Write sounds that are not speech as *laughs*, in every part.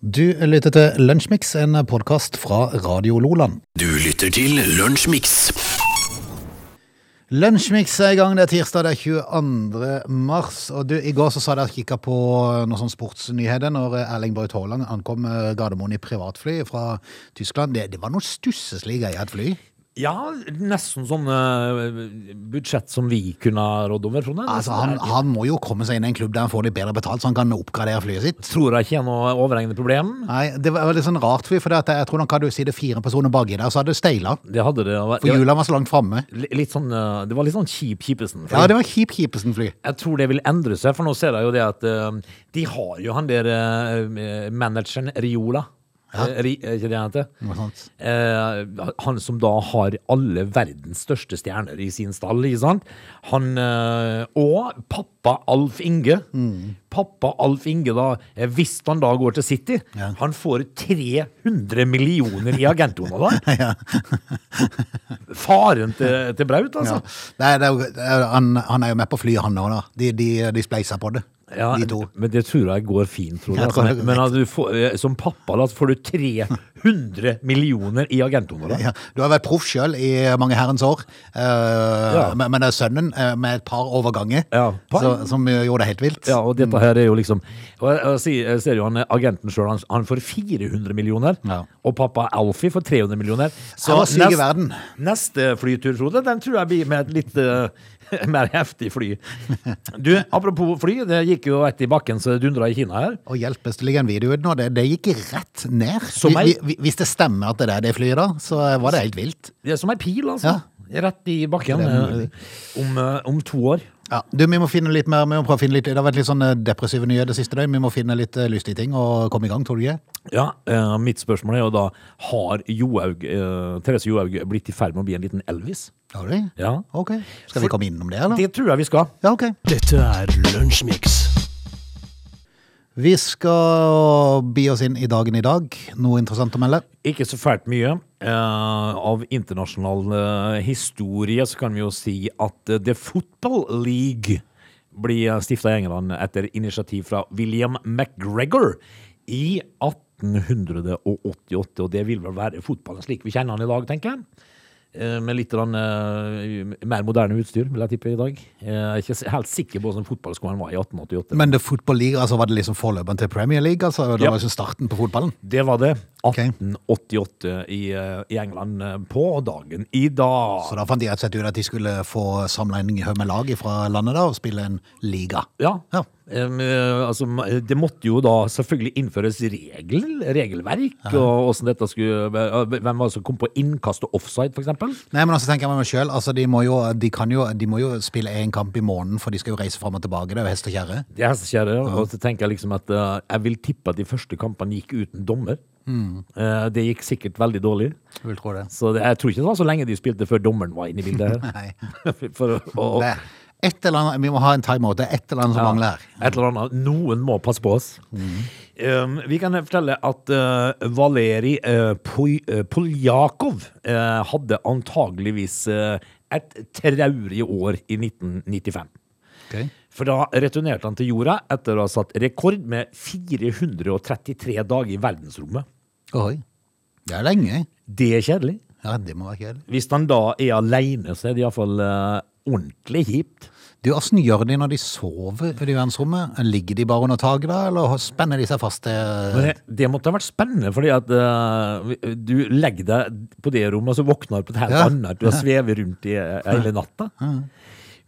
Du lytter til Lunsjmix, en podkast fra Radio Loland. Du lytter til Lunsjmix. Lunsjmix er i gang, det er tirsdag det er 22. mars. Og du, I går så sa dere kikka på noen sånn sportsnyheter når Erling Braut Haaland ankom Gardermoen i privatfly fra Tyskland. Det, det var noe stusseslig greier, et fly. Ja, nesten sånn eh, budsjett som vi kunne ha rådd over. Sånn, Altså, han, han må jo komme seg inn i en klubb der han får litt bedre betalt, så han kan oppgradere flyet sitt. tror jeg ikke er noe overhengende problem. Nei, Det var litt sånn rart for jeg tror nok hadde du sittet fire personer baki der, så hadde det steila. Det hadde det. For hjula var så langt framme. sånn, eh, det var litt sånn kjip kjipesen. Ja, det var kjip Kjipesen-fly. Jeg tror det vil endre seg, for nå ser jeg jo det at eh, de har jo han der manageren Riola. Eh, Ri, er ikke det han heter? Eh, han som da har alle verdens største stjerner i sin stall, ikke sant? Han eh, Og pappa Alf Inge. Mm. Pappa Alf Inge, da, eh, hvis han da går til City, Ja. han får 300 millioner i agentona da. *laughs* Faren til, til Braut, altså. Er, det er, det er, han, han er jo med på flyet, han òg, da. De, de, de spleiser på det, Ja, de to. Men det tror jeg går fint, tror jeg. Går men at du får, eh, som pappa da, får du 300 millioner i agenthonorar. Ja, du har vært proff sjøl i mange herrens år, uh, Ja. men, men det er sønnen uh, med et par overganger Ja, par. så, som gjorde det helt vilt. Ja, og dette her er jo liksom Og jeg, ser jo han agenten sjøl, han, han får 400 millioner. Og pappa Alfie får 300 millioner. Så verden. neste flytur, Frode, den tror jeg blir med et litt eh, *laughs* mer heftig fly. Du, apropos fly, det gikk jo ett i bakken så det dundra i Kina her. Og hjelpes det ligger en video ute nå, det, det gikk rett ned. Vi- vi- hvis det stemmer at det er det flyet, da, så var det helt vilt. Det er som ei pil, altså. Rett i bakken. Eh, Om, eh, om to år. Ja, du, Vi må finne litt mer, vi må prøve å finne litt, det har vært litt sånn depressive nyheter det siste døgn. Vi må finne litt eh, lystige ting og komme i gang, tror du ikke? Ja, eh, Mitt spørsmål er jo da Har Johaug, eh, Therese Johaug blitt i ferd med å bli en liten Elvis? Har du? Ja. Ok. Skal vi komme innom det, eller? Det tror jeg vi skal. Ja, ok. Dette er Lunsjmix. Vi skal bi oss inn i dagen i dag. Noe interessant å melde? Ikke så fælt mye. Eh, av internasjonal uh, historie så kan vi jo si at uh, The Football League blir stifta i England etter initiativ fra William McGregor i 1888. Og det vil vel være fotballen slik vi kjenner den i dag, tenker jeg. Eh, Med litt grann, eh, mer moderne utstyr, vil jeg tippe i dag. Jeg er ikke helt sikker på hvordan fotballskolen var i 1888. Men det fotballiga, altså var det liksom forløperen til Premier League? altså? Det Ja. var liksom starten på fotballen? Det var det. Ok. 1888 i, eh, i England eh, på dagen i dag. Så da fant de rett og slett ut at de skulle få samla en haug med lag fra landet da, og spille en liga. Ja. Ja. Eh, altså, det måtte jo da selvfølgelig innføres regel, regelverk, og hvordan dette skulle eh, Hvem var det som kom på innkast og offside, for eksempel? Nei, men altså tenker jeg meg selv, altså de må jo, de kan jo, de må jo spille en kamp i måneden, for de skal jo reise fram og tilbake, det er jo hest og kjerre. Det er hest Og så tenker jeg liksom at eh, jeg vil tippe at de første kampene gikk uten dommer. Eh, det gikk sikkert veldig dårlig. Jeg vil tro det. Så det, jeg tror ikke det var så lenge de spilte før dommeren var inne i bildet her. *laughs* Nei. *laughs* For, Det er et eller annet, vi må ha en timeout, det er et eller annet som Ja, mangler. Et eller annet. Noen må passe på oss. Um, vi kan fortelle at uh, Valeri uh, uh, Poljakov uh, hadde antageligvis uh, et traurig år i 1995. Okay. For da returnerte han til jorda etter å ha satt rekord med 433 dager i verdensrommet. Oi, det er lenge. Det er kjedelig. Ja, det må være kjedelig. Hvis han da er aleine, så er det iallfall uh, ordentlig kjipt. Du, hvordan gjør de når de sover i verdensrommet? Ligger de bare under taket da, eller spenner de seg fast til... Det, det måtte ha vært spennende, fordi at uh, du legger deg på det rommet, og så våkner du på et helt Ja. annet. Du har svevet rundt i eh, hele natta.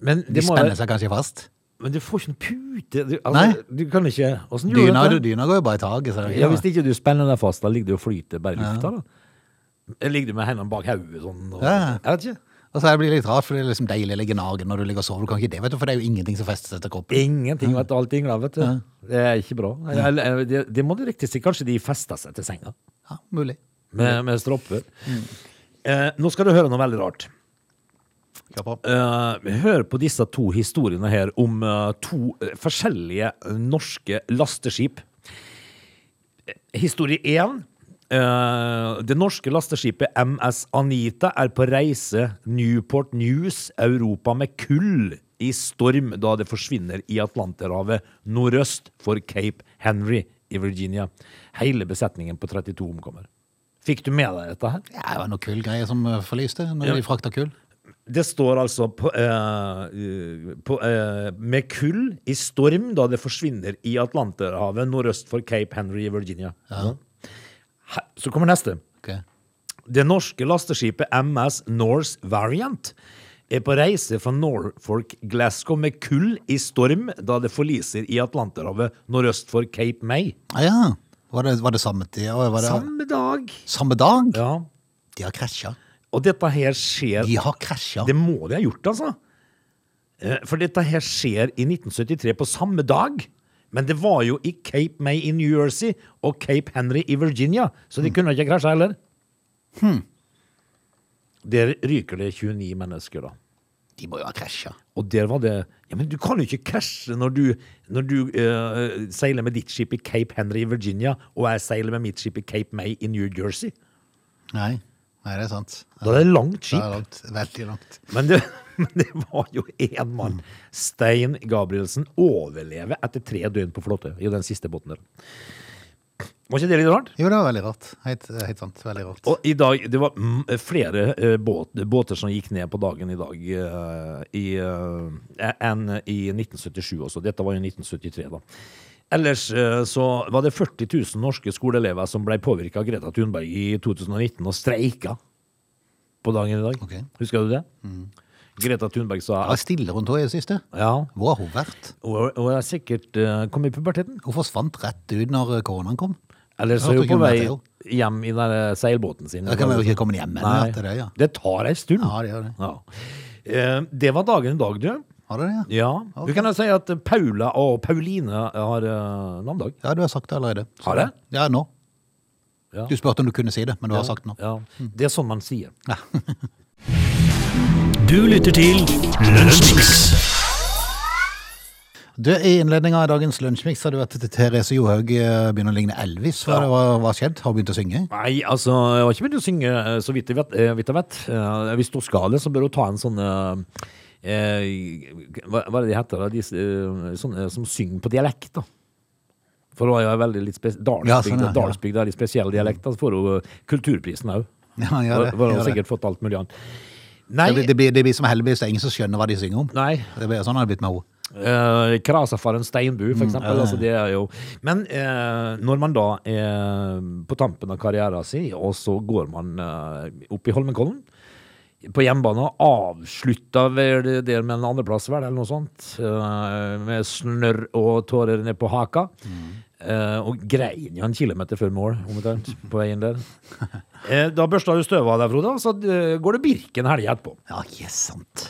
Men, De spenner seg kanskje fast? men du får ikke noen pute. Du, Nei. altså, du kan ikke Åssen gjør Dyna, du det? dyna går jo bare i taket. Ja, Ja, hvis ikke du spenner deg fast, da ligger du og flyter bare i lufta. da. Ligger du med hendene bak hodet sånn? Og, Ja. Jeg vet ikke. Og så blir det litt rart, for det er liksom deilig å ligge nagen når du ligger og sover. Du kan ikke det, vet du, for det er jo ingenting som fester seg til kroppen. Ingenting, vet du. Alt yngler, vet du. Det er ikke bra. Eller, Det, det må du riktig si. Kanskje de fester seg til senga Ja, mulig. med, med stropper. Eh, nå skal du høre noe veldig rart. På. Eh, hør på disse to historiene her om eh, to eh, forskjellige eh, norske lasteskip. Eh, Historie én. Eh, det norske lasteskipet MS Anita er på reise Newport News, Europa med kull i storm da det forsvinner i Atlanterhavet nordøst for Cape Henry i Virginia. Hele besetningen på 32 omkommer. Fikk du med deg dette her? Ja, det var noe kullgreier som eh, forliste når Ja. de frakta kull. Det står altså på, eh, på, eh, med kull i storm da det forsvinner i Atlanterhavet nordøst for Cape Henry i Virginia. Her- Så kommer neste. Okay. Det norske lasteskipet MS Norse Variant er på reise fra Norfolk Glasgow med kull i storm da det forliser i Atlanterhavet nordøst for Cape May. Ah, ja. Var det, var det samme tid? Det Samme dag. samme dag? Ja. De har krasja. Og dette her skjer De har krasja. Det må de ha gjort, altså. Eh, For dette her skjer i 1973 på samme dag. Men det var jo i Cape May i New Jersey og Cape Henry i Virginia, så de kunne ikke krasje heller. Hmm. Der ryker det 29 mennesker, da. De må jo ha krasja. Og der var det Ja, men du kan jo ikke krasje når du, når du uh, seiler med ditt skip i Cape Henry i Virginia, og jeg seiler med mitt skip i Cape May i New Jersey. Nei. Nei, det er sant. Da er det langt Det skip. er langt. Veldig langt. Men det, *laughs* men det var jo én mann. Stein Gabrielsen overlever etter tre døgn på flåte i den siste båten der. Var ikke det litt rart? Jo, det var veldig rart. Helt, helt sant. Veldig rart. Og i dag, det var mm, flere eh, båt, båter som gikk ned på dagen i dag uh, i, uh, enn i 1977 også. Dette var jo 1973, da. Ellers så var det 40 000 norske skoleelever som ble påvirka av Greta Thunberg i 2019 og streika på dagen i dag. Okay. Husker du det? Greta Thunberg sa Det var stille rundt henne i det siste. ja, Hvor har hun vært? Hun hun er sikkert uh, kommet i puberteten. Hun forsvant rett ut når koronaen kom. Eller så er Jeg hun hørte på ikke om vei hjem i den der seilbåten sin. Da kan vi jo ikke komme hjem ennå etter det, ja. Det tar ei stund. Ja, det gjør det. Ja. Eh, det var dagen i dag, du. Har du det, ja? Ja. Ok. Vi kan jo si at Paula og Pauline har uh, navndag. Ja, du har sagt det allerede. Så- Har jeg? Ja, nå. Ja. Du spurte om du kunne si det, men du har sagt det nå. Ja. Det er sånn man sier. *laughs* Du lytter til Lunsjmix. Du, I innledninga av dagens lunsjmix har du vært til Therese Johaug eh, begynner å ligne Elvis. Hva, har skjedd? Har hun begynt å synge? Nei, altså, jeg har ikke begynt å synge, eh, så vidt jeg vet. eh, vidt jeg vet. Hvis hun skal det, så bør hun ta en sånn eh, hva, hva er det de heter? da? De, sånne som synger på dialekt, da. For hun har jo veldig litt spesiell. Dalsbygd Ja, sånn, ja. Dalsbygd er litt spesiell dialekt. Da så får hun kulturprisen òg. Ja, hun har sikkert fått alt mulig annet. Nei, Det blir, det, blir, det blir som heldigvis det er ingen som skjønner hva de synger om. nei. Det blir, sånn har det blitt med henne. Uh, en Steinbu, for eksempel. Mm, ja. Altså, det er jo Men uh, når man da er på tampen av karrieren sin, og så går man eh, opp i Holmenkollen på hjemmebane og avslutter vel det med en andreplass, vel, eller noe sånt, eh, med snørr og tårer ned på haka. eh, og grein jo en kilometer før mål, omtrent, på veien der. *laughs* Eh, da børsta du støvet av deg, Frode, og så går det Birken helga etterpå. Ja, ikke sant.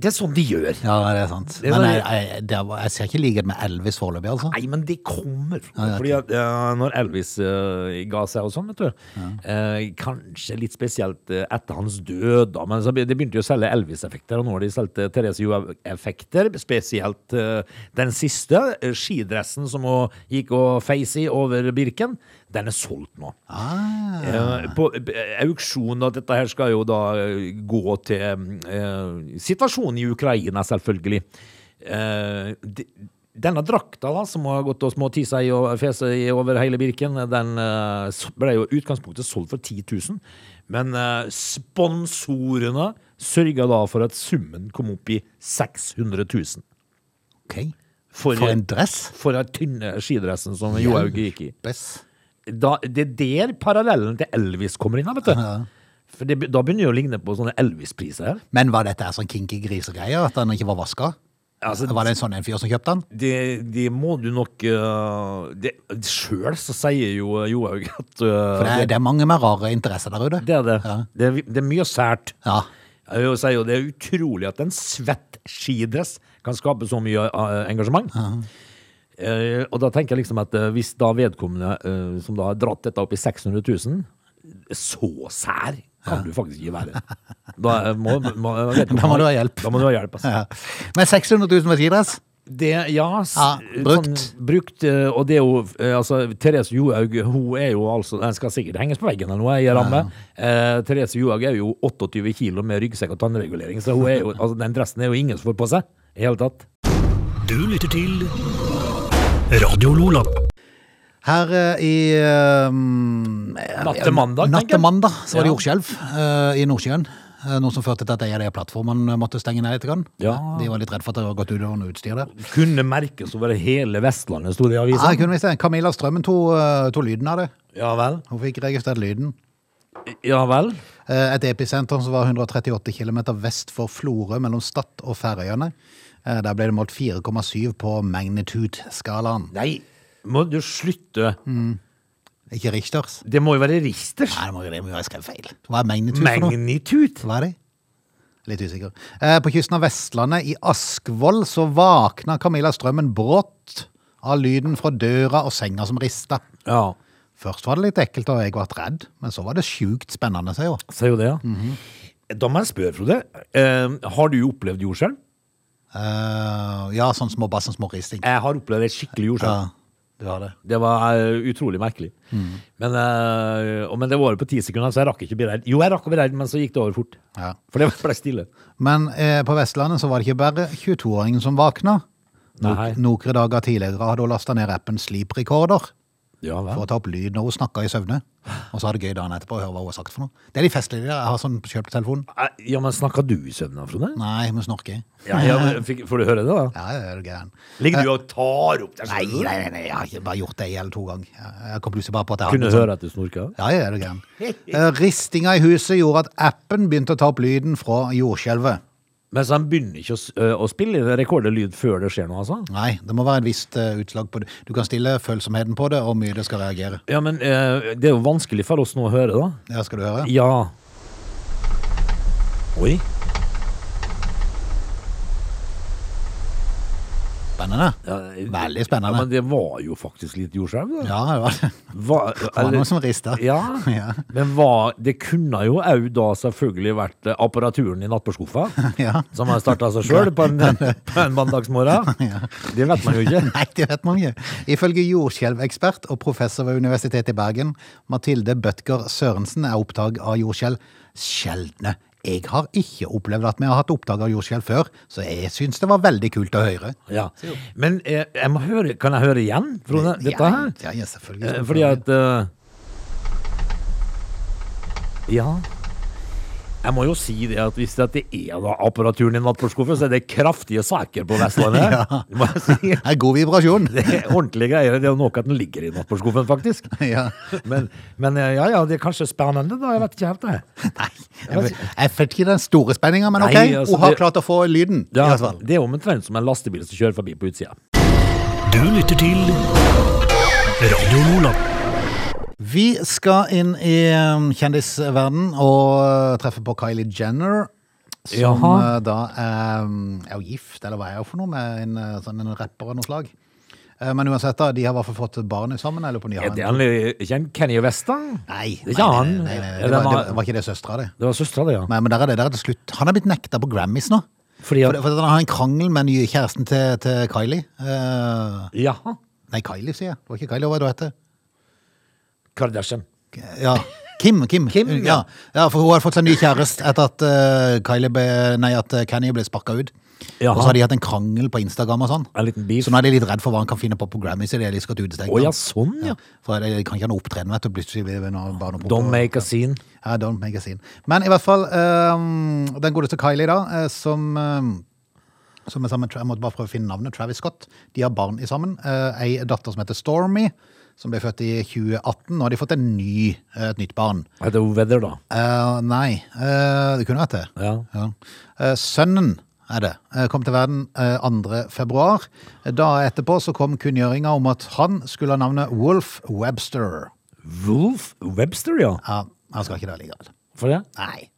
Det er sånn de gjør. Ja, det er sant. Det er Men sånn- jeg, jeg, det jeg ser ikke likhet med Elvis foreløpig, altså. Nei, men det kommer. Ja, ja, Fordi at eh, når Elvis uh, ga seg og sånn, vet du eh, Kanskje litt spesielt etter hans død, da. Men så de begynte jo å selge Elvis-effekter, og nå har de solgt Therese Johaug-effekter. Spesielt den siste, skidressen som hun gikk og feis i over Birken. Den er solgt nå. Ah, Eh, på auksjon, og dette her skal jo da eh, gå til eh, situasjonen i Ukraina, selvfølgelig. Eh, de, denne drakta da, som har gått og småtisa i og fese i over hele Birken, den eh, ble jo utgangspunktet solgt for 10 000. Men eh, sponsorene sørga da for at summen kom opp i 600 000. ok. For, For en dress. for den tynne skidressen som Johaug gikk i Bess. Da, det er der parallellen til Elvis kommer inn. vet du. For det, da begynner det å ligne på sånne Elvis-priser her. Men var dette sånn kinky grisegreier, at den ikke var vaska? Altså, Var det en sånn en fyr som kjøpte den? det, det må du nok uh, Sjøl så sier jo Johaug at uh, For det er, det er mange mer rare interesser der ute. det er det. Ja. Det, er, det er mye sært. Ja. Jeg sier jo det er utrolig at en svett skidress kan skape så mye uh, engasjement. Eh, og da tenker jeg liksom at uh, hvis da vedkommende uh, som da har dratt dette opp i 600 000, så sær kan du faktisk ikke være. Da må, må, *laughs* Da må du ha hjelp. Da må du ha hjelp, altså. *laughs* ja. Men 600 000 med skidress? Det, ja, s- Ja, brukt. Sånn, brukt, og det er jo altså, Therese Johaug hun er jo altså Den skal sikkert henges på veggen eller noe i ramme. Eh, Therese Johaug er jo 28 kilo med ryggsekk og tannregulering, så hun er jo, *laughs* altså, den dressen er jo ingen som får på seg. I hele tatt. Du lytter til Radio Lola. Her eh, i um, Natt til mandag, tenker jeg. til mandag så var det Ja. jordskjelv uh, i Nordsjøen. Eh, Noe som førte til at en av de plattformene måtte stenge ned litt. grann. Ja. De var litt redd for at det hadde gått ut over noe utstyr der. Kunne merkes over hele Vestlandet, sto det i Ja, avisa. jeg kunne visst det. Camilla Strømmen tok, eh, lyden av det. Ja vel. Hun fikk registrert lyden. Ja vel. Eh, Et episenter som var 138 km vest for Florø, mellom Stad og Færøyene. Eh, Der ble det målt 4,7 på magnitude-skalaen. Nei, må du slutte. Ikke Richters. Det må jo være Richters. Nei, det må, det må være skrevet feil. Hva er magnitude? Magnitude. Hva er det? Litt usikker. Eh, På kysten av Vestlandet, i Askvoll, så våkna Camilla Strømmen brått av lyden fra døra og senga som rista. Ja, Først var det litt ekkelt, og jeg ble redd, men så var det sjukt spennende, sier hun. sier jo det, ja. Da må jeg spørre, Frode. Eh, har du opplevd jordskjelv? Eh, ja, sånn små bassen, små risting. Jeg har opplevd et skikkelig jordskjelv. Ja, du har det. Det var uh, utrolig merkelig. Men, uh, og, men det var på ti sekunder, så jeg rakk ikke å bli redd. Jo, jeg rakk å bli redd, men så gikk det over fort. Ja. For det ble stille. Men på Vestlandet så var det ikke bare 22-åringen som våkna. Noen dager tidligere hadde hun lasta ned appen Sleep Recorder Ja for å ta opp lyd når hun snakka i søvne. Og så har det gøy dagen etterpå å høre hva hun har sagt for noe. Det er de festlige der. Jeg har sånn kjøpt på telefonen. Eh, Ja, men snakka du i søvne, Frode? Nei, jeg må snorke. Ja, ja, men fikk, får du høre det, da? Ja, det er gæren. Ligger du og tar opp der? Nei, nei, nei, nei, jeg har ikke bare gjort det en eller to ganger. Jeg- kom plutselig bare på at jeg Kunne sånn- høre at du snorka? Ja, det er gæren. Eh, Ristinga i huset gjorde at appen begynte å ta opp lyden fra jordskjelvet. Men så han begynner ikke å, å spille rekorde lyd før det skjer noe, altså? Nei, det må være et visst utslag på det. Du kan stille følsomheten på det, og mye det skal reagere. Ja, men eh, det er jo vanskelig for oss nå å høre, da. Ja, skal du høre? Ja. Oi. Spennende. Ja, Veldig Ja, spennende. men det var jo faktisk litt jordskjelv, da. Ja, det var det. Hva, *laughs* Det var noe som rista. Ja, *laughs* Ja. men hva, det kunne jo òg da selvfølgelig vært eh, apparaturen i nattbordskuffa, *laughs* Ja. som har starta seg sjøl på, en- en mandagsmorgen. Det vet man jo ikke. Nei, det vet man ikke. Ifølge jordskjelvekspert og professor ved Universitetet i Bergen, Mathilde Bødker Sørensen, er opptak av jordskjelv sjeldne. Jeg har ikke opplevd at vi har hatt opptak av jordskjelv før, så jeg syns det var veldig kult å høre. Ja. Men eh, jeg må høre, kan jeg høre igjen, Frode, dette her? Ja, ja, selvfølgelig. Eh, Fordi at uh... Ja. Jeg må jo si det at hvis det er da apparaturen i nattbordskuffen, så er det kraftige saker på Vestlandet. *laughs* Ja. Må si. *laughs* Det er god vibrasjon. Det er ordentlige greier. Det er noe nok at den ligger i nattbordskuffen, faktisk. *laughs* Ja. Men, men eh, ja, ja, det er kanskje spennende, da. Jeg vet ikke helt det. Nei, jeg, vet- jeg vet ikke den store spenninga, men ok. Nei, altså, Hun har det- klart å få lyden. i Ja, hvert fall. det er omtrent som en lastebil som kjører forbi på utsida. Du lytter til Radio Nordland. Vi skal inn i um, kjendisverden og uh, treffe på Kylie Jenner. Som Jaha. uh, da er, um, er jo gift, eller hva er hun for noe, med en, uh, sånn, en rapper av noe slag. Uh, Men uansett, da, de har i hvert fall fått barn sammen. Eller på de har Er det ikke en Kenny West, da? Nei, Det er ikke han. Nei, nei, nei, det, det var, det var ikke det søstera, det. Det var søstera, det, ja. Nei, men der er det, der er det slutt. Han er blitt nekta på Grammys nå. Fordi For, at for han har en krangel med den nye kjæresten til, til Kylie. Uh, Jaha. nei, Kylie, sier jeg. Det var ikke Kylie, hva er det hun heter? Kardashian. Ja. Kim, Kim. Kim, ja. ja. ja. For hun har fått seg ny kjæreste etter at, uh, Kylie ble, nei, at uh, Kanye ble sparka ut. Jaha. Og så har de hatt en krangel på Instagram og sånn. En liten beef. Så nå er de litt redd for hva han kan finne på på Grammys. de skal til utestengt. Ja, sånn, ja. For de kan ikke ha noe opptreden, vet du. Plutselig Don't make a scene. Ja, don't make a scene. Men i hvert fall, um, den godeste Kylie da, eh, som, um, som er sammen jeg måtte bare prøve å finne navnet, Travis Scott. De har barn i sammen. Uh, ei datter som heter Stormy, som ble født i 2018. Nå har de fått en ny, eh, et nytt barn. Er det Weather, da? Uh, nei, uh, det kunne vært det. Ja. Ja. Eh, sønnen er det. Kom til verden eh, 2. februar. Da etterpå så kom kunngjøringa om at han skulle ha navnet Wolf Webster. Wolf Webster, ja. Ja, han skal ikke det likevel. For det? Nei.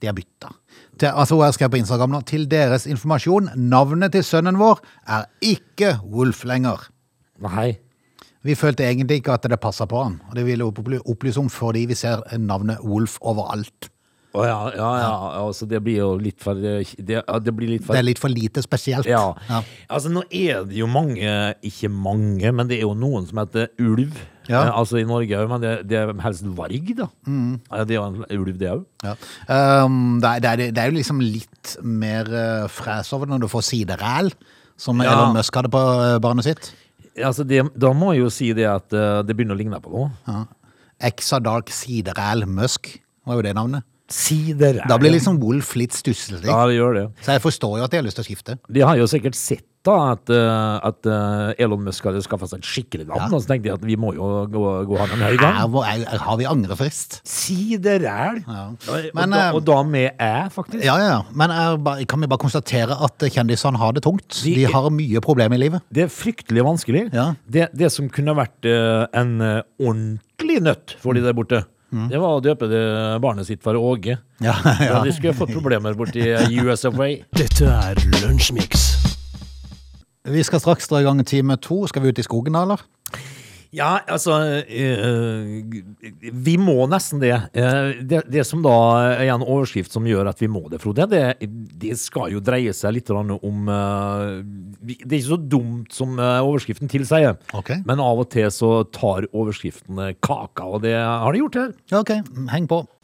De har bytta. Til, altså, hun skrev på Instagram nå. Til deres informasjon, navnet til sønnen vår er ikke Wolf lenger. Nei. Vi følte egentlig ikke at det passa på han, og det ville vi opplyse om fordi vi ser navnet Wolf overalt. Å ja, ja, ja. Altså, det blir jo litt for Det, det blir litt for Det er litt for lite spesielt. Ja. Ja. Altså, nå er det jo mange, ikke mange, men det er jo noen som heter ulv. Ja. Eh, altså i Norge, men det, det er helst varg, da. Ja, det er jo en ulv, det òg. Ja. Um, det, er, det, er, det er jo liksom litt mer uh, fres over det når du får sideræl, som Ja. Elon Musk hadde på uh, barnet sitt. Altså, det, da må jeg jo si det at eh, det begynner å ligne på noe. Ja. Exadark Musk var jo det navnet. Sider. Da blir liksom Wolf litt stusslig. Ja, det gjør det. Så jeg forstår jo at de har lyst til å skifte. De har jo sikkert sett da at, eh, at eh, Elon Musk hadde skaffa seg et skikkelig navn, og så tenkte de at vi må jo gå, gå han en høy gang. Her, hvor- her har vi angrefrist. Sideræl. Ja. Og, Men, da, eh, og da med æ, faktisk. Ja, ja, ja. Men er, kan vi bare konstatere at kjendisene har det tungt? De- De har mye problemer i livet. Det er fryktelig vanskelig. Ja. Det, det som kunne vært en ordentlig nøtt for de der borte, det var å døpe det barnet sitt for Åge. Mm. Ja, *laughs* Ja. ja. de skulle fått problemer borti US of. Dette er Lunsjmix. Vi skal straks dra i gang time to. Skal vi ut i skogen da, eller? Ja, altså eh, Vi må nesten det. Eh, det. Det som da er en overskrift som gjør at vi må det, Frode, det, det skal jo dreie seg litt om eh, Det er ikke så dumt som overskriften tilsier, okay. men av og til så tar overskriften eh, kaka, og det har de gjort her. Ok. Heng på.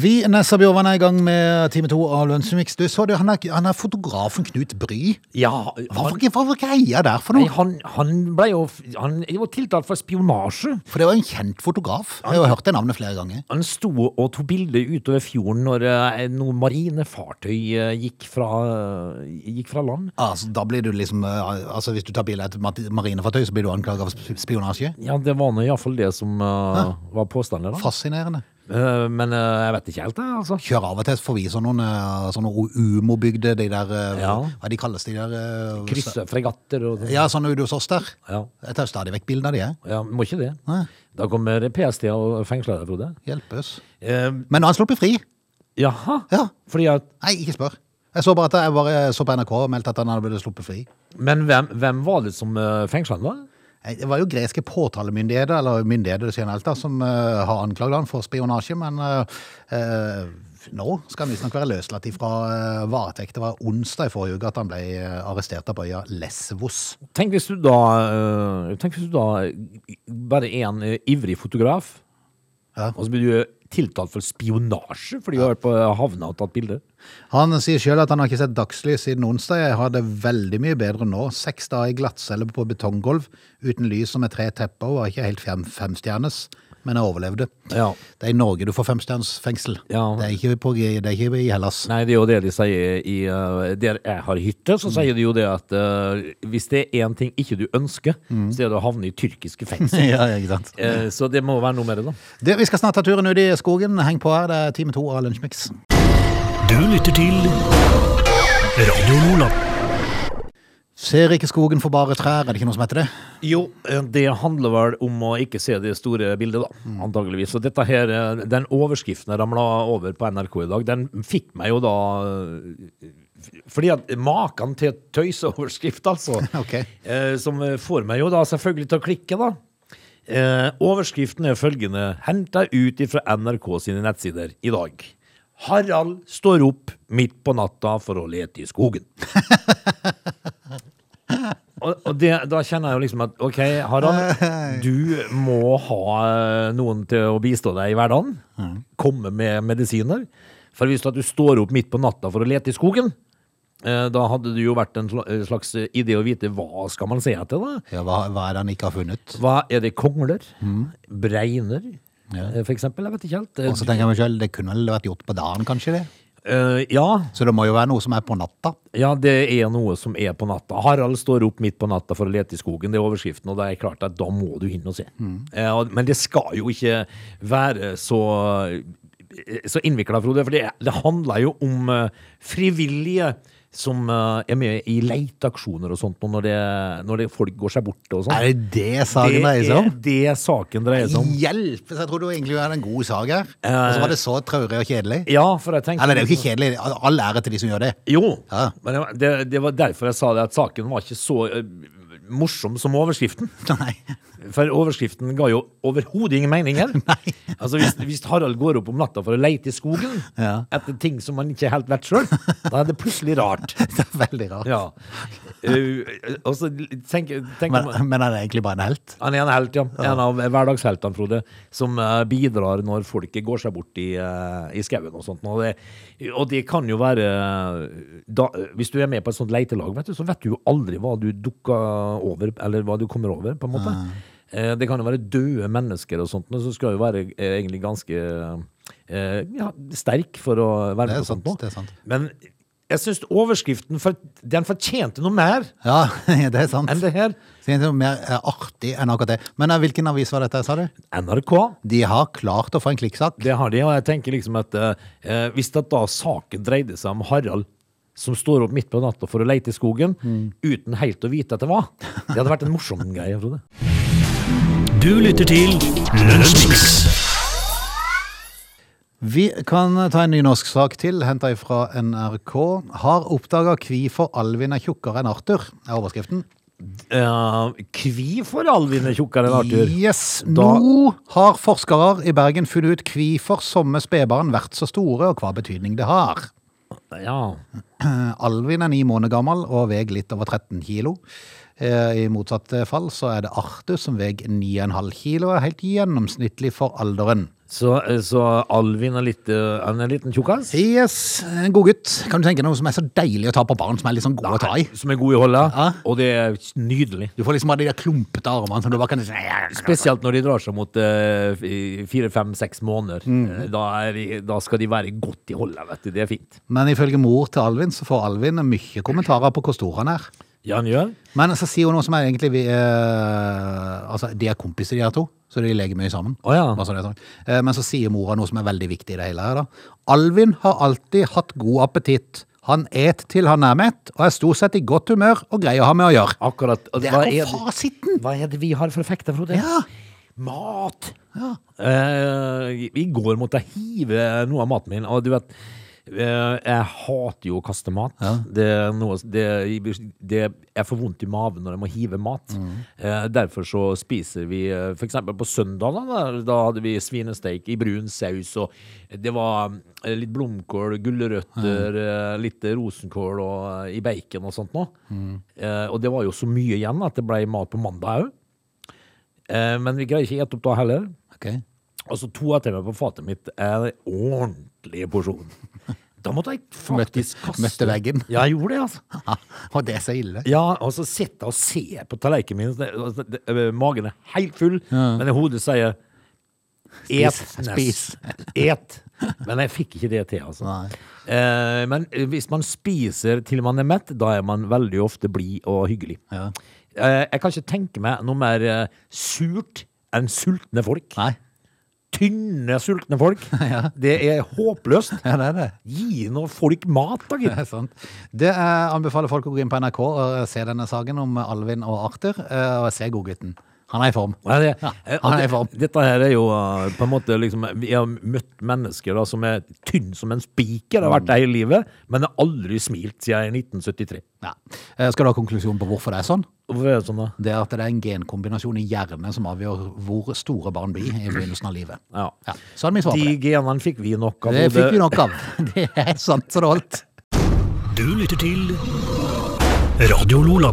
Vi Nessa Bjørvann er i gang med time to av Lunsjmix. Du så det, han er, han er fotografen Knut Bry. Ja, Hva han, var hva var greia der for nei, noe? han, han ble jo Han var tiltalt for spionasje. For det var en kjent fotograf. Jeg har jo hørt det navnet flere ganger. Han sto og tok bilder utover fjorden når eh, noen marinefartøy eh, gikk fra, gikk fra land. Altså, da blir du liksom eh, Altså, Hvis du tar bilde av et marinefartøy, så blir du anklaget for spionasje? Ja, det var nå iallfall det som var påstanden. da. Fascinerende. Eh, men eh, jeg vet ikke helt, det. altså. Kjører av og til forbi sånne, eh, sånne umobygde, de der Ja. Hva de kalles de der? Kryssefregatter og sånt. Ja, sånne ute hos oss der. Ja. Jeg tar stadig vekk bilder av de, jeg. ja, må ikke det. Nei. Da kommer PST og fengsler deg, Frode. Hjelpes. Eh, Men nå har han sluppet fri. jaha? Ja. Fordi at Nei, ikke spør. Jeg så bare at jeg bare så på NRK og meldte at han hadde blitt sluppet fri. Men hvem, hvem var det som fengsla han, da? Det var jo greske påtalemyndigheter, eller myndigheter generelt, da, som uh, har anklaget han for spionasje, men uh, uh, nå skal han visstnok være løslatt fra varetekt. Det var onsdag i forrige uke at han ble arrestert på øya Lesvos. Tenk hvis du da Tenk hvis du da bare er en ivrig fotograf, Ja. og så blir du tiltalt for spionasje fordi hun har vært på havna og tatt bilder. Han sier sjøl at han har ikke sett dagslys siden onsdag. Jeg har det veldig mye bedre nå. Seks dager i glattcelle på betonggulv uten lys og med tre tepper. Var ikke helt fem, femstjernes, men jeg overlevde. Ja. Det er i Norge du får femstjerners fengsel. Ja. Det, er ikke på, det er ikke i Hellas. Nei, det er jo det de sier i eh, Der jeg har hytte, så sier de jo det at uh, hvis det er én ting ikke du ønsker, så er det å havne i tyrkiske fengsel. *laughs* ja, ikke sant. Uh, så det må være noe med det, da. Det, vi skal snart ta turen ut i skogen. Heng på her, det er time to av Lunsjmix. Du lytter til Radio Nordland. Ser ikke skogen for bare trær, er det ikke noe som heter det? Jo, eh, det handler vel om å ikke se det store bildet, da. Antageligvis. Og dette her, eh, den overskriften jeg ramla over på NRK i dag, den fikk meg jo da eh, Fordi at maken til tøyseoverskrift, altså. *laughs* Ok. eh, Som får meg jo da selvfølgelig til å klikke, da. Overskriften er følgende, henta ut fra NRK sine nettsider i dag. Harald står opp midt på natta for å lete i skogen. *laughs* Og, og det, da kjenner jeg jo liksom at OK, Harald, *laughs* du må ha eh, noen til å bistå deg i hverdagen. Komme med medisiner. For hvis du står opp midt på natta for å lete i skogen, eh, da hadde det jo vært en eh, slags idé å vite hva skal man se etter, da? Ja, hva, hva er det han ikke har funnet? Hva er det kongler? Bregner? Ja. For eksempel? Jeg vet ikke helt. Og så tenker jeg meg selv, det kunne vel vært gjort på dagen, kanskje det? Eh, ja, Så det må jo være noe som er på natta. Ja, det er noe som er på natta. Harald står opp midt på natta for å lete i skogen. Det er overskriften, og det er klart at da må du inn og se. Mm. Uh, men det skal jo ikke være så så innvikla, Frode, for det, det handler jo om eh, frivillige som eh, er med i leiteaksjoner og sånt, når, det, når det folk går seg bort og sånn. Er det det saken dreier seg om? Det er det saken dreier seg om. Hjelp! Så jeg trodde egentlig vi hadde en god sak her. Eh, Og så var det så traurig og kjedelig. Ja, for jeg tenkte Eller det er jo ikke kjedelig. All ære til de som gjør det. Jo, Ja. men det, det var derfor jeg sa det, at saken var ikke så eh, morsom som overskriften. *laughs* Nei. For overskriften ga jo overhodet ingen mening her. *laughs* Altså hvis, hvis Harald går opp om natta for å leite i skogen *laughs* Ja. etter ting som han ikke helt vet sjøl, da er det plutselig rart. *laughs* Det er veldig rart. Ja. Uh, også, tenk, tenk Men, om- men er det egentlig bare en helt? Han er en helt, ja. En av hverdagsheltene, Frode, som uh, bidrar når folket går seg bort i, uh, i skauen og sånt. Og det, og det kan jo være da, Hvis du er med på et sånt leitelag, vet du, så vet du jo aldri hva du dukker over, eller hva du kommer over, på en måte. Eh, det kan jo være døde mennesker og sånt, men så skal jo være eh, egentlig ganske eh, ja, sterk for å være med på sånt sant, det er sant. Men jeg syns overskriften for, den fortjente noe mer Ja, *laughs* det er sant. enn det her. Det er noe mer eh, artig enn akkurat det. Men eh, hvilken avis var dette, sa du? NRK De har klart å få en klikksak. Det har de, og jeg tenker liksom at eh, hvis det da saken dreide seg om Harald som står opp midt på natta for å leite i skogen, uten helt å vite at det var, det hadde vært en morsom greie, Frode. Du lytter til Lønnsmix. Vi kan ta en ny norsk sak til, henta fra NRK. Har oppdaga hvorfor Alvin er tjukkere enn Arthur, er overskriften. Uh, Hvorfor Alvin er tjukkere enn Arthur? Yes, Da- Nå har forskere i Bergen funnet ut hvorfor somme spedbarn vært så store, og hva betydning det har. Ja. *clears throat* Alvin er ni måneder gammel og veier litt over 13 kilo. Eh, I motsatt fall så er det Arthur som veier 9,5 kilo og er helt gjennomsnittlig for alderen. Så, så Alvin er litt uh, Han er en liten tjukkas? Yes, en god gutt. Kan du tenke deg noe som er så deilig å ta på barn, som er litt sånn god å ta i? Som er god i holdet, Ja. og det er nydelig. Du får liksom ha de der klumpete armene som du bare kan Spesielt når de drar seg mot fire, fem, seks måneder. Mm. Da, de- da skal de være godt i holdet, vet du. Det er fint. Men ifølge mor til Alvin så får Alvin mye kommentarer på hvor stor han er. Ja, han gjør. Men så sier hun noe som er egentlig vi, eh, Altså, de er kompiser, de her to, så de leker mye sammen. Å ja. Bare så det er sagt. Eh, men så sier mora noe som er veldig viktig i det hele her, da. Alvin har alltid hatt god appetitt. Han et til han er mett, og er stort sett i godt humør og grei å ha med å gjøre. Akkurat. Og Det hva er jo det- fasiten! Hva er det vi har for effekter, Frode? Ja. Mat! Eh, I går måtte jeg hive noe av maten min, og du vet Jeg hater jo å kaste mat. Det, er noe, det, det Jeg får vondt i maven når jeg må hive mat. Mm. derfor så spiser vi f.eks. for eksempel på søndag. Da, hadde vi svinesteik i brun saus, og det var eh, litt blomkål, gulrøtter, mm. litt rosenkål og, eh, i bacon og sånt noe. Eh, og det var jo så mye igjen at det ble mat på mandag òg. Eh, men vi greier ikke å ete opp da heller. Og så to av meg på fatet mitt er en ordentlig porsjon. Da måtte jeg *laughs* faktisk kaste møtte veggen? Ja, jeg gjorde det, altså. *laughs* Og det er så ille. Ja, og så sitter jeg og ser på tallerkenen min. altså, Magen er helt full, men hodet sier Et, Spis, *laughs* Et. Men jeg fikk ikke det til, altså. Eh, men hvis man spiser til man er mett, da er man veldig ofte blid og hyggelig. Ja. Eh, jeg kan ikke tenke meg noe mer eh, surt enn sultne folk. Nei. Tynne, sultne folk. *laughs* Det er håpløst. Ja, det er det. Gi nå folk mat, da, *laughs* Det gitt. er sant. Det eh, anbefaler folk å gå inn på NRK og se denne saken om Alvin og Arthur, eh, og se godgutten. Han er i form. Ja, det, Ja, eh, han er i form. Dette her er jo eh, på en måte liksom Vi har møtt mennesker da som er tynn som en spiker, har vært det hele livet, men har aldri smilt siden 1973. Ja. Eh, Skal du ha konklusjon på hvorfor det er sånn? Hvorfor er det sånn, da? Det er at det er en genkombinasjon i hjernen som avgjør hvor store barn blir i begynnelsen av livet. Ja. Ja, så er det min svar på De genene fikk vi nok av. Det både- fikk vi nok av. *laughs* Det er sant så det holdt. Du lytter til Radio Lola.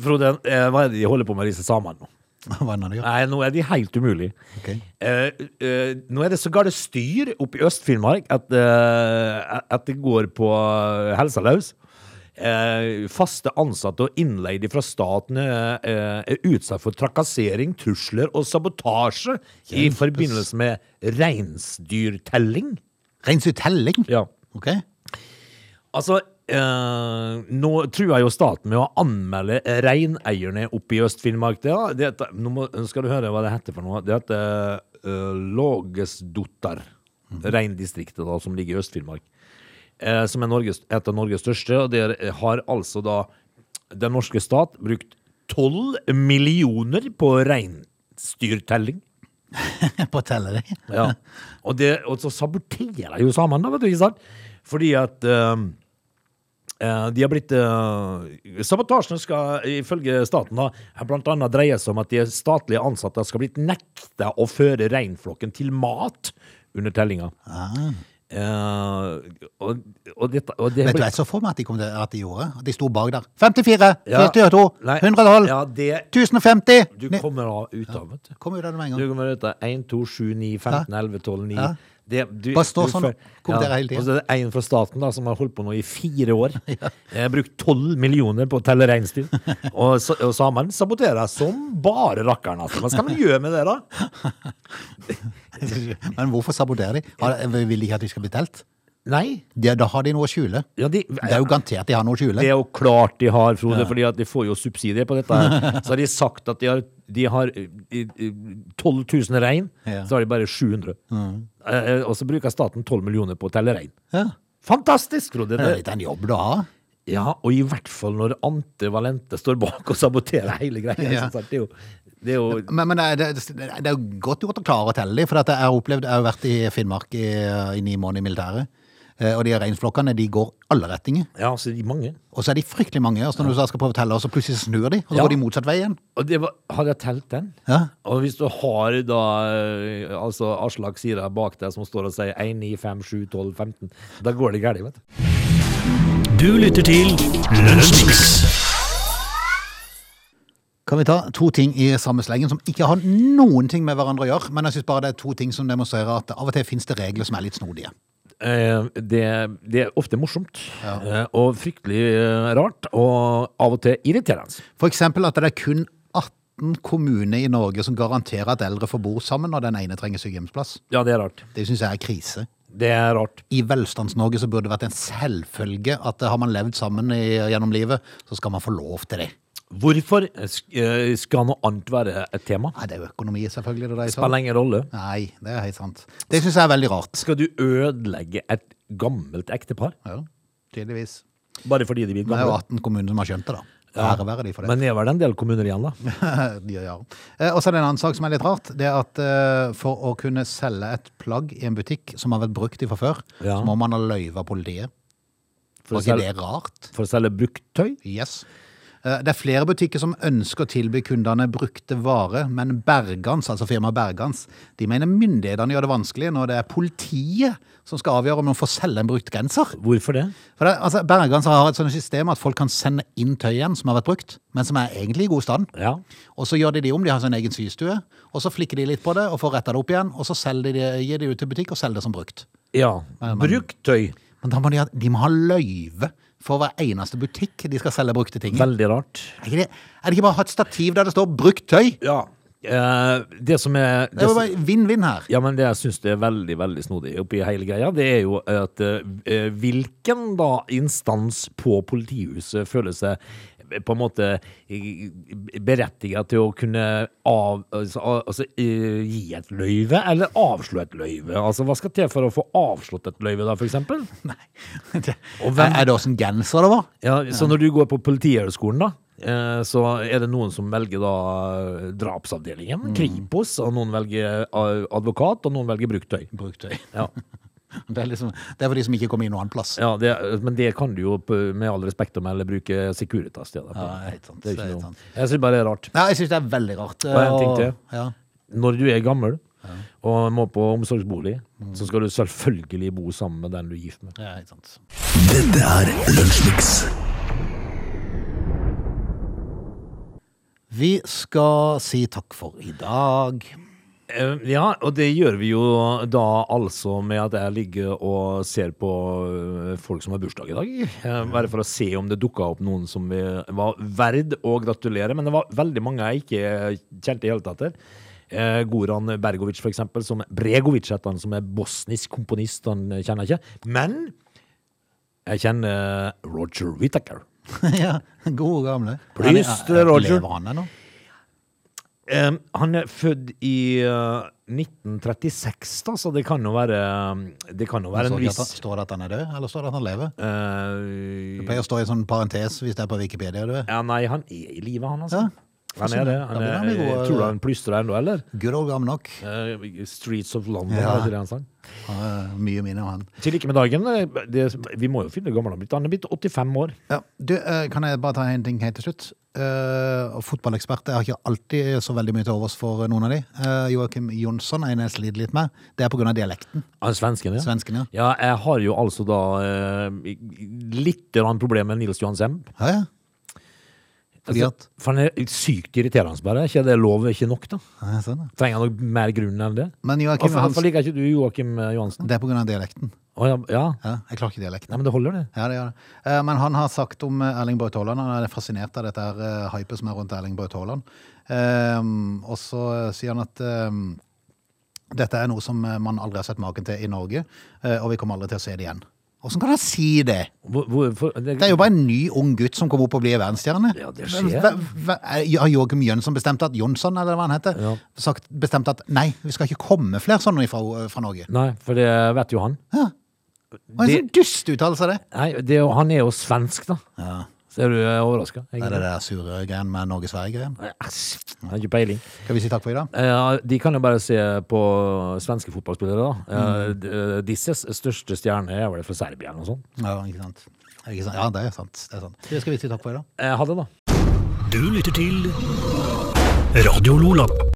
Frode, eh, hva er det de holder på med, disse samene nå? *laughs* Hva det han gjør? Nei, nå er de helt umulige. Okay. Eh, eh, nå er det så det styr oppe i Øst-Finnmark at, eh, at det går på eh, helsa løs. Eh, faste ansatte og innleide fra staten eh, er utsatt for trakassering, trusler og sabotasje i forbindelse med reinsdyrtelling. Reinsdyrtelling? Ja. Ok. Altså, eh, nå truer jo staten med å anmelde reineierne oppe i Øst-Finnmark. Det, det, nå må, skal du høre hva det heter for noe. Det heter uh, Lågesdottar. Reindistriktet da, som ligger i Øst-Finnmark. Eh, som er Norges, et av Norges største. Og der har altså da den norske stat brukt 12 millioner på reinsdyrtelling. *laughs* På å telle dem? Ja. Og, det, og så saboterer jo samene, da, vet du, ikke sant? Fordi at eh, Eh, De har blitt uh, Sabotasjen skal ifølge staten da blant annet dreie seg om at de statlige ansatte skal blitt nekta å føre reinflokken til mat under tellinga. Ah. Uh, og, og, dette, og det Vet du jeg så for meg at de, kom til, at de gjorde? At de sto bak der. 54, Ja. 42, Nei. 112, Ja, det 1050. Du kommer da ut av, vet du. Kommer ut av det med en gang. Du kommer ut av 1, 2, 7, 9, 15, 11, 12, 9 Ja. Det, du, Bare stå sånn og kommentere kommentere hele tiden. Og så er det en fra staten da, som har holdt på nå i fire år. *laughs* Jeg har brukt 12 millioner på å telle reinsdyr. Og, så, og samene saboterer som bare rakkeren. Altså. Hva skal man gjøre med det, da? *laughs* Men hvorfor saboterer de? Vil de ikke at de skal bli telt? Nei. De, da har de noe å skjule. Ja, de, Det er jo garantert de har noe å skjule. Det er jo klart de har, Frode, fordi at de får jo subsidier på dette. her. *laughs* Så har de sagt at de har, de har eh, eh, 12 000 rein, Ja. så har de bare 700. Mm. Og så bruker staten 12 millioner på å telle rein. Ja. Fantastisk, Frode! Det er litt en jobb du har. ja, og i hvert fall når Ante Valente står bak og saboterer hele greia. Ja. Sånn, Det er jo, det er jo Men, men det, det, det er jo godt gjort å klare å telle dem, for jeg har opplevd, jeg har vært i Finnmark i, i ni måneder i militæret. Eh, Og de reinflokkene de går alle retninger. Ja, så de mange. Og så er de fryktelig mange. Altså når du skal prøve å telle, og så plutselig snur de, og så Ja. går de motsatt vei igjen. Og det var, hadde jeg telt den? Ja. Og hvis du har da eh, altså Aslak Sira bak deg som står og sier 1, 9, 5, 7, 12, 15, da går det galt, vet du. Du lytter til Lønnsmix Kan vi ta to ting i samme slengen som ikke har noen ting med hverandre å gjøre, men jeg syns bare det er to ting som demonstrerer at av og til finnes det regler som er litt snodige. Eh, det, det er ofte morsomt, ja. og fryktelig eh, rart, og av og til irriterende. Eksempel at det er kun 18 kommuner i Norge som garanterer at eldre får bo sammen når den ene trenger sykehjemsplass. Ja, det er rart. Det syns jeg er krise. Det er rart. I Velstands-Norge så burde det vært en selvfølge at har man levd sammen i, gjennom livet, så skal man få lov til det. Hvorfor eh, skal noe annet være et tema? Nei, det er jo økonomi, selvfølgelig. Det seg. Spiller ingen rolle. Nei, det er helt sant. Det syns jeg er veldig rart. Skal du ødelegge et gammelt ektepar Ja, tydeligvis. bare fordi de blir Det er jo gamle? 18 kommuner som har skjønt det, da. Ære være de for det. Men det er vel en del kommuner igjen, da? *laughs* ja, ja. Eh, Og så er det en annen sak som er litt rart. Det er at eh, for å kunne selge et plagg i en butikk som har vært brukt i fra før, Ja. så må man ha løyve av politiet. For å Var ikke det rart? For å selge brukt tøy? Yes. Eh, Det er flere butikker som ønsker å tilby kundene brukte varer, men Bergans, altså firmaet Bergans, de mener myndighetene gjør det vanskelig når det er politiet som skal avgjøre om noen får selge en brukt genser. Hvorfor det? For det, altså, Bergans har et sånt system at folk kan sende inn tøy igjen som har vært brukt, men som er egentlig i god stand. Ja. Og så gjør de det om, de har sin egen systue, og så flikker de litt på det og får retta det opp igjen, og så de det, gir de ut til butikk og selger det som brukt. ja. Brukt tøy. Men da må de, ha, de må ha løyve for hver eneste butikk de skal selge brukte ting i. Veldig rart. Er, ikke det, er det ikke bare å ha et stativ der det står 'brukt tøy'? Ja. Eh, det som er Det er jo bare vinn-vinn her. Ja, men det jeg syns er veldig veldig snodig oppi hele greia, det er jo at eh, hvilken da instans på politihuset føler seg på en måte berettiget til å kunne av, altså, altså, eh, gi et løyve, eller avslå et løyve? Altså, Hva skal til for å få avslått et løyve, da, eksempel? *laughs* Nei. Det, hvem- er, det åssen genser det var? Ja, så når du går på Politihøgskolen, da, eh, så er det noen som velger da drapsavdelingen, Kripos, og noen velger eh, advokat, og noen velger bruktøy. Bruktøy. Ja. *laughs* *laughs* Det er, liksom, det er for de som ikke kommer inn noen annen plass. Ja, det, men det kan du jo med all respekt å melde bruke Securitas til. Ja, helt sant, Det er ikke noe. sant. Jeg syns bare det er rart. Ja, jeg syns det er veldig rart. Og en ting til. Ja. Når du er gammel og må på omsorgsbolig, så skal du selvfølgelig bo sammen med den du er gift med. Ja, helt sant. Dette er Lunsjmix. Vi skal si takk for i dag. Ja, og det gjør vi jo da altså med at jeg ligger og ser på eh, folk som har bursdag i dag. Eh, Bare for å se om det dukka opp noen som eh, var verd å gratulere. Men det var veldig mange jeg ikke kjente i hele tatt. her. Goran Bergovic, for eksempel, som Bregovic heter han, som er bosnisk komponist. Han kjenner jeg ikke. Men jeg kjenner Roger Whittaker. *laughs* ja, gode gamle. Plyst er- Roger. Lever han ennå? Eh, han er født i uh, 1936, da, så det kan jo være Det kan jo være en det viss Står det at han er død, eller står det at han lever? Det eh, pleier å stå i en sånn parentes hvis det er på Wikipedia. du. Ja, nei, han er i live, han, altså. Ja. Han er det. Han er, han gode- tror du han plystrer ennå, eller? Good old gammel nok. Uh, Streets of London, Ja. heter det det han sang? Er mye minne om han. Til like med dagen. eh, Det, vi må jo finne gammel han er blitt. Han er blitt 85 år. Ja. Du, uh, kan jeg bare ta en ting helt til slutt? Uh, fotballekspert. Jeg har ikke alltid så veldig mye til overs for noen av de. Uh, Joakim Jonsson er en jeg sliter litt med. Det er av dialekten. Er svensken, ja. Svensken, ja. Ja, jeg har jo altså da uh, litt problemer problem med Nils Johan Semb. Ja, ja. Fordi Altså, at For han er sykt irriterende, bare. Ikke det lov, er ikke nok, da? ja. Trenger han noe mer grunn enn det? Men Joakim, Hvorfor, han, hvorfor liker ikke du Joakim eh, Johansen? det er på grunn av dialekten. Å ja, ja. Ja, jeg klarer ikke dialekten. Nei, men det holder, det. Ja, det gjør det. Eh, Men han har sagt om eh, Erling Braut Haaland Han er fascinert av dette her eh, hypet som er rundt Erling Braut Haaland. Um, og så sier han at um, dette er noe som eh, man aldri har sett maken til i Norge, eh, og vi kommer aldri til å se det igjen. Hvordan kan han si det? Hvor, hvorfor, det, Det er jo bare en ny ung gutt som kommer opp og blir verdensstjerne. Ja, det skjer. Har Joakim Jønsson bestemt at Jonsson, eller hva han heter, Ja. sagt, bestemt at nei, vi skal ikke komme flere sånne fra, fra Norge? Nei, for det vet jo han. Ja. Hva en Det- sånn dust uttalelse av det. Nei, det, er han er jo svensk, da. Ja. Så er du overraska? Det er det der sure greien med Norge-Sverige-greien. Har ikke peiling. Skal vi si takk for i dag? Eh, de kan jo bare se på svenske fotballspillere, da. Mm. eh, Disses største stjerne er vel fra Serbia eller noe sånt. Ja, ikke sant. Ikke sant? Ja, det er sant. Det er sant. Det skal vi si takk for i dag. Ha det, da. Du lytter til Radio Lola.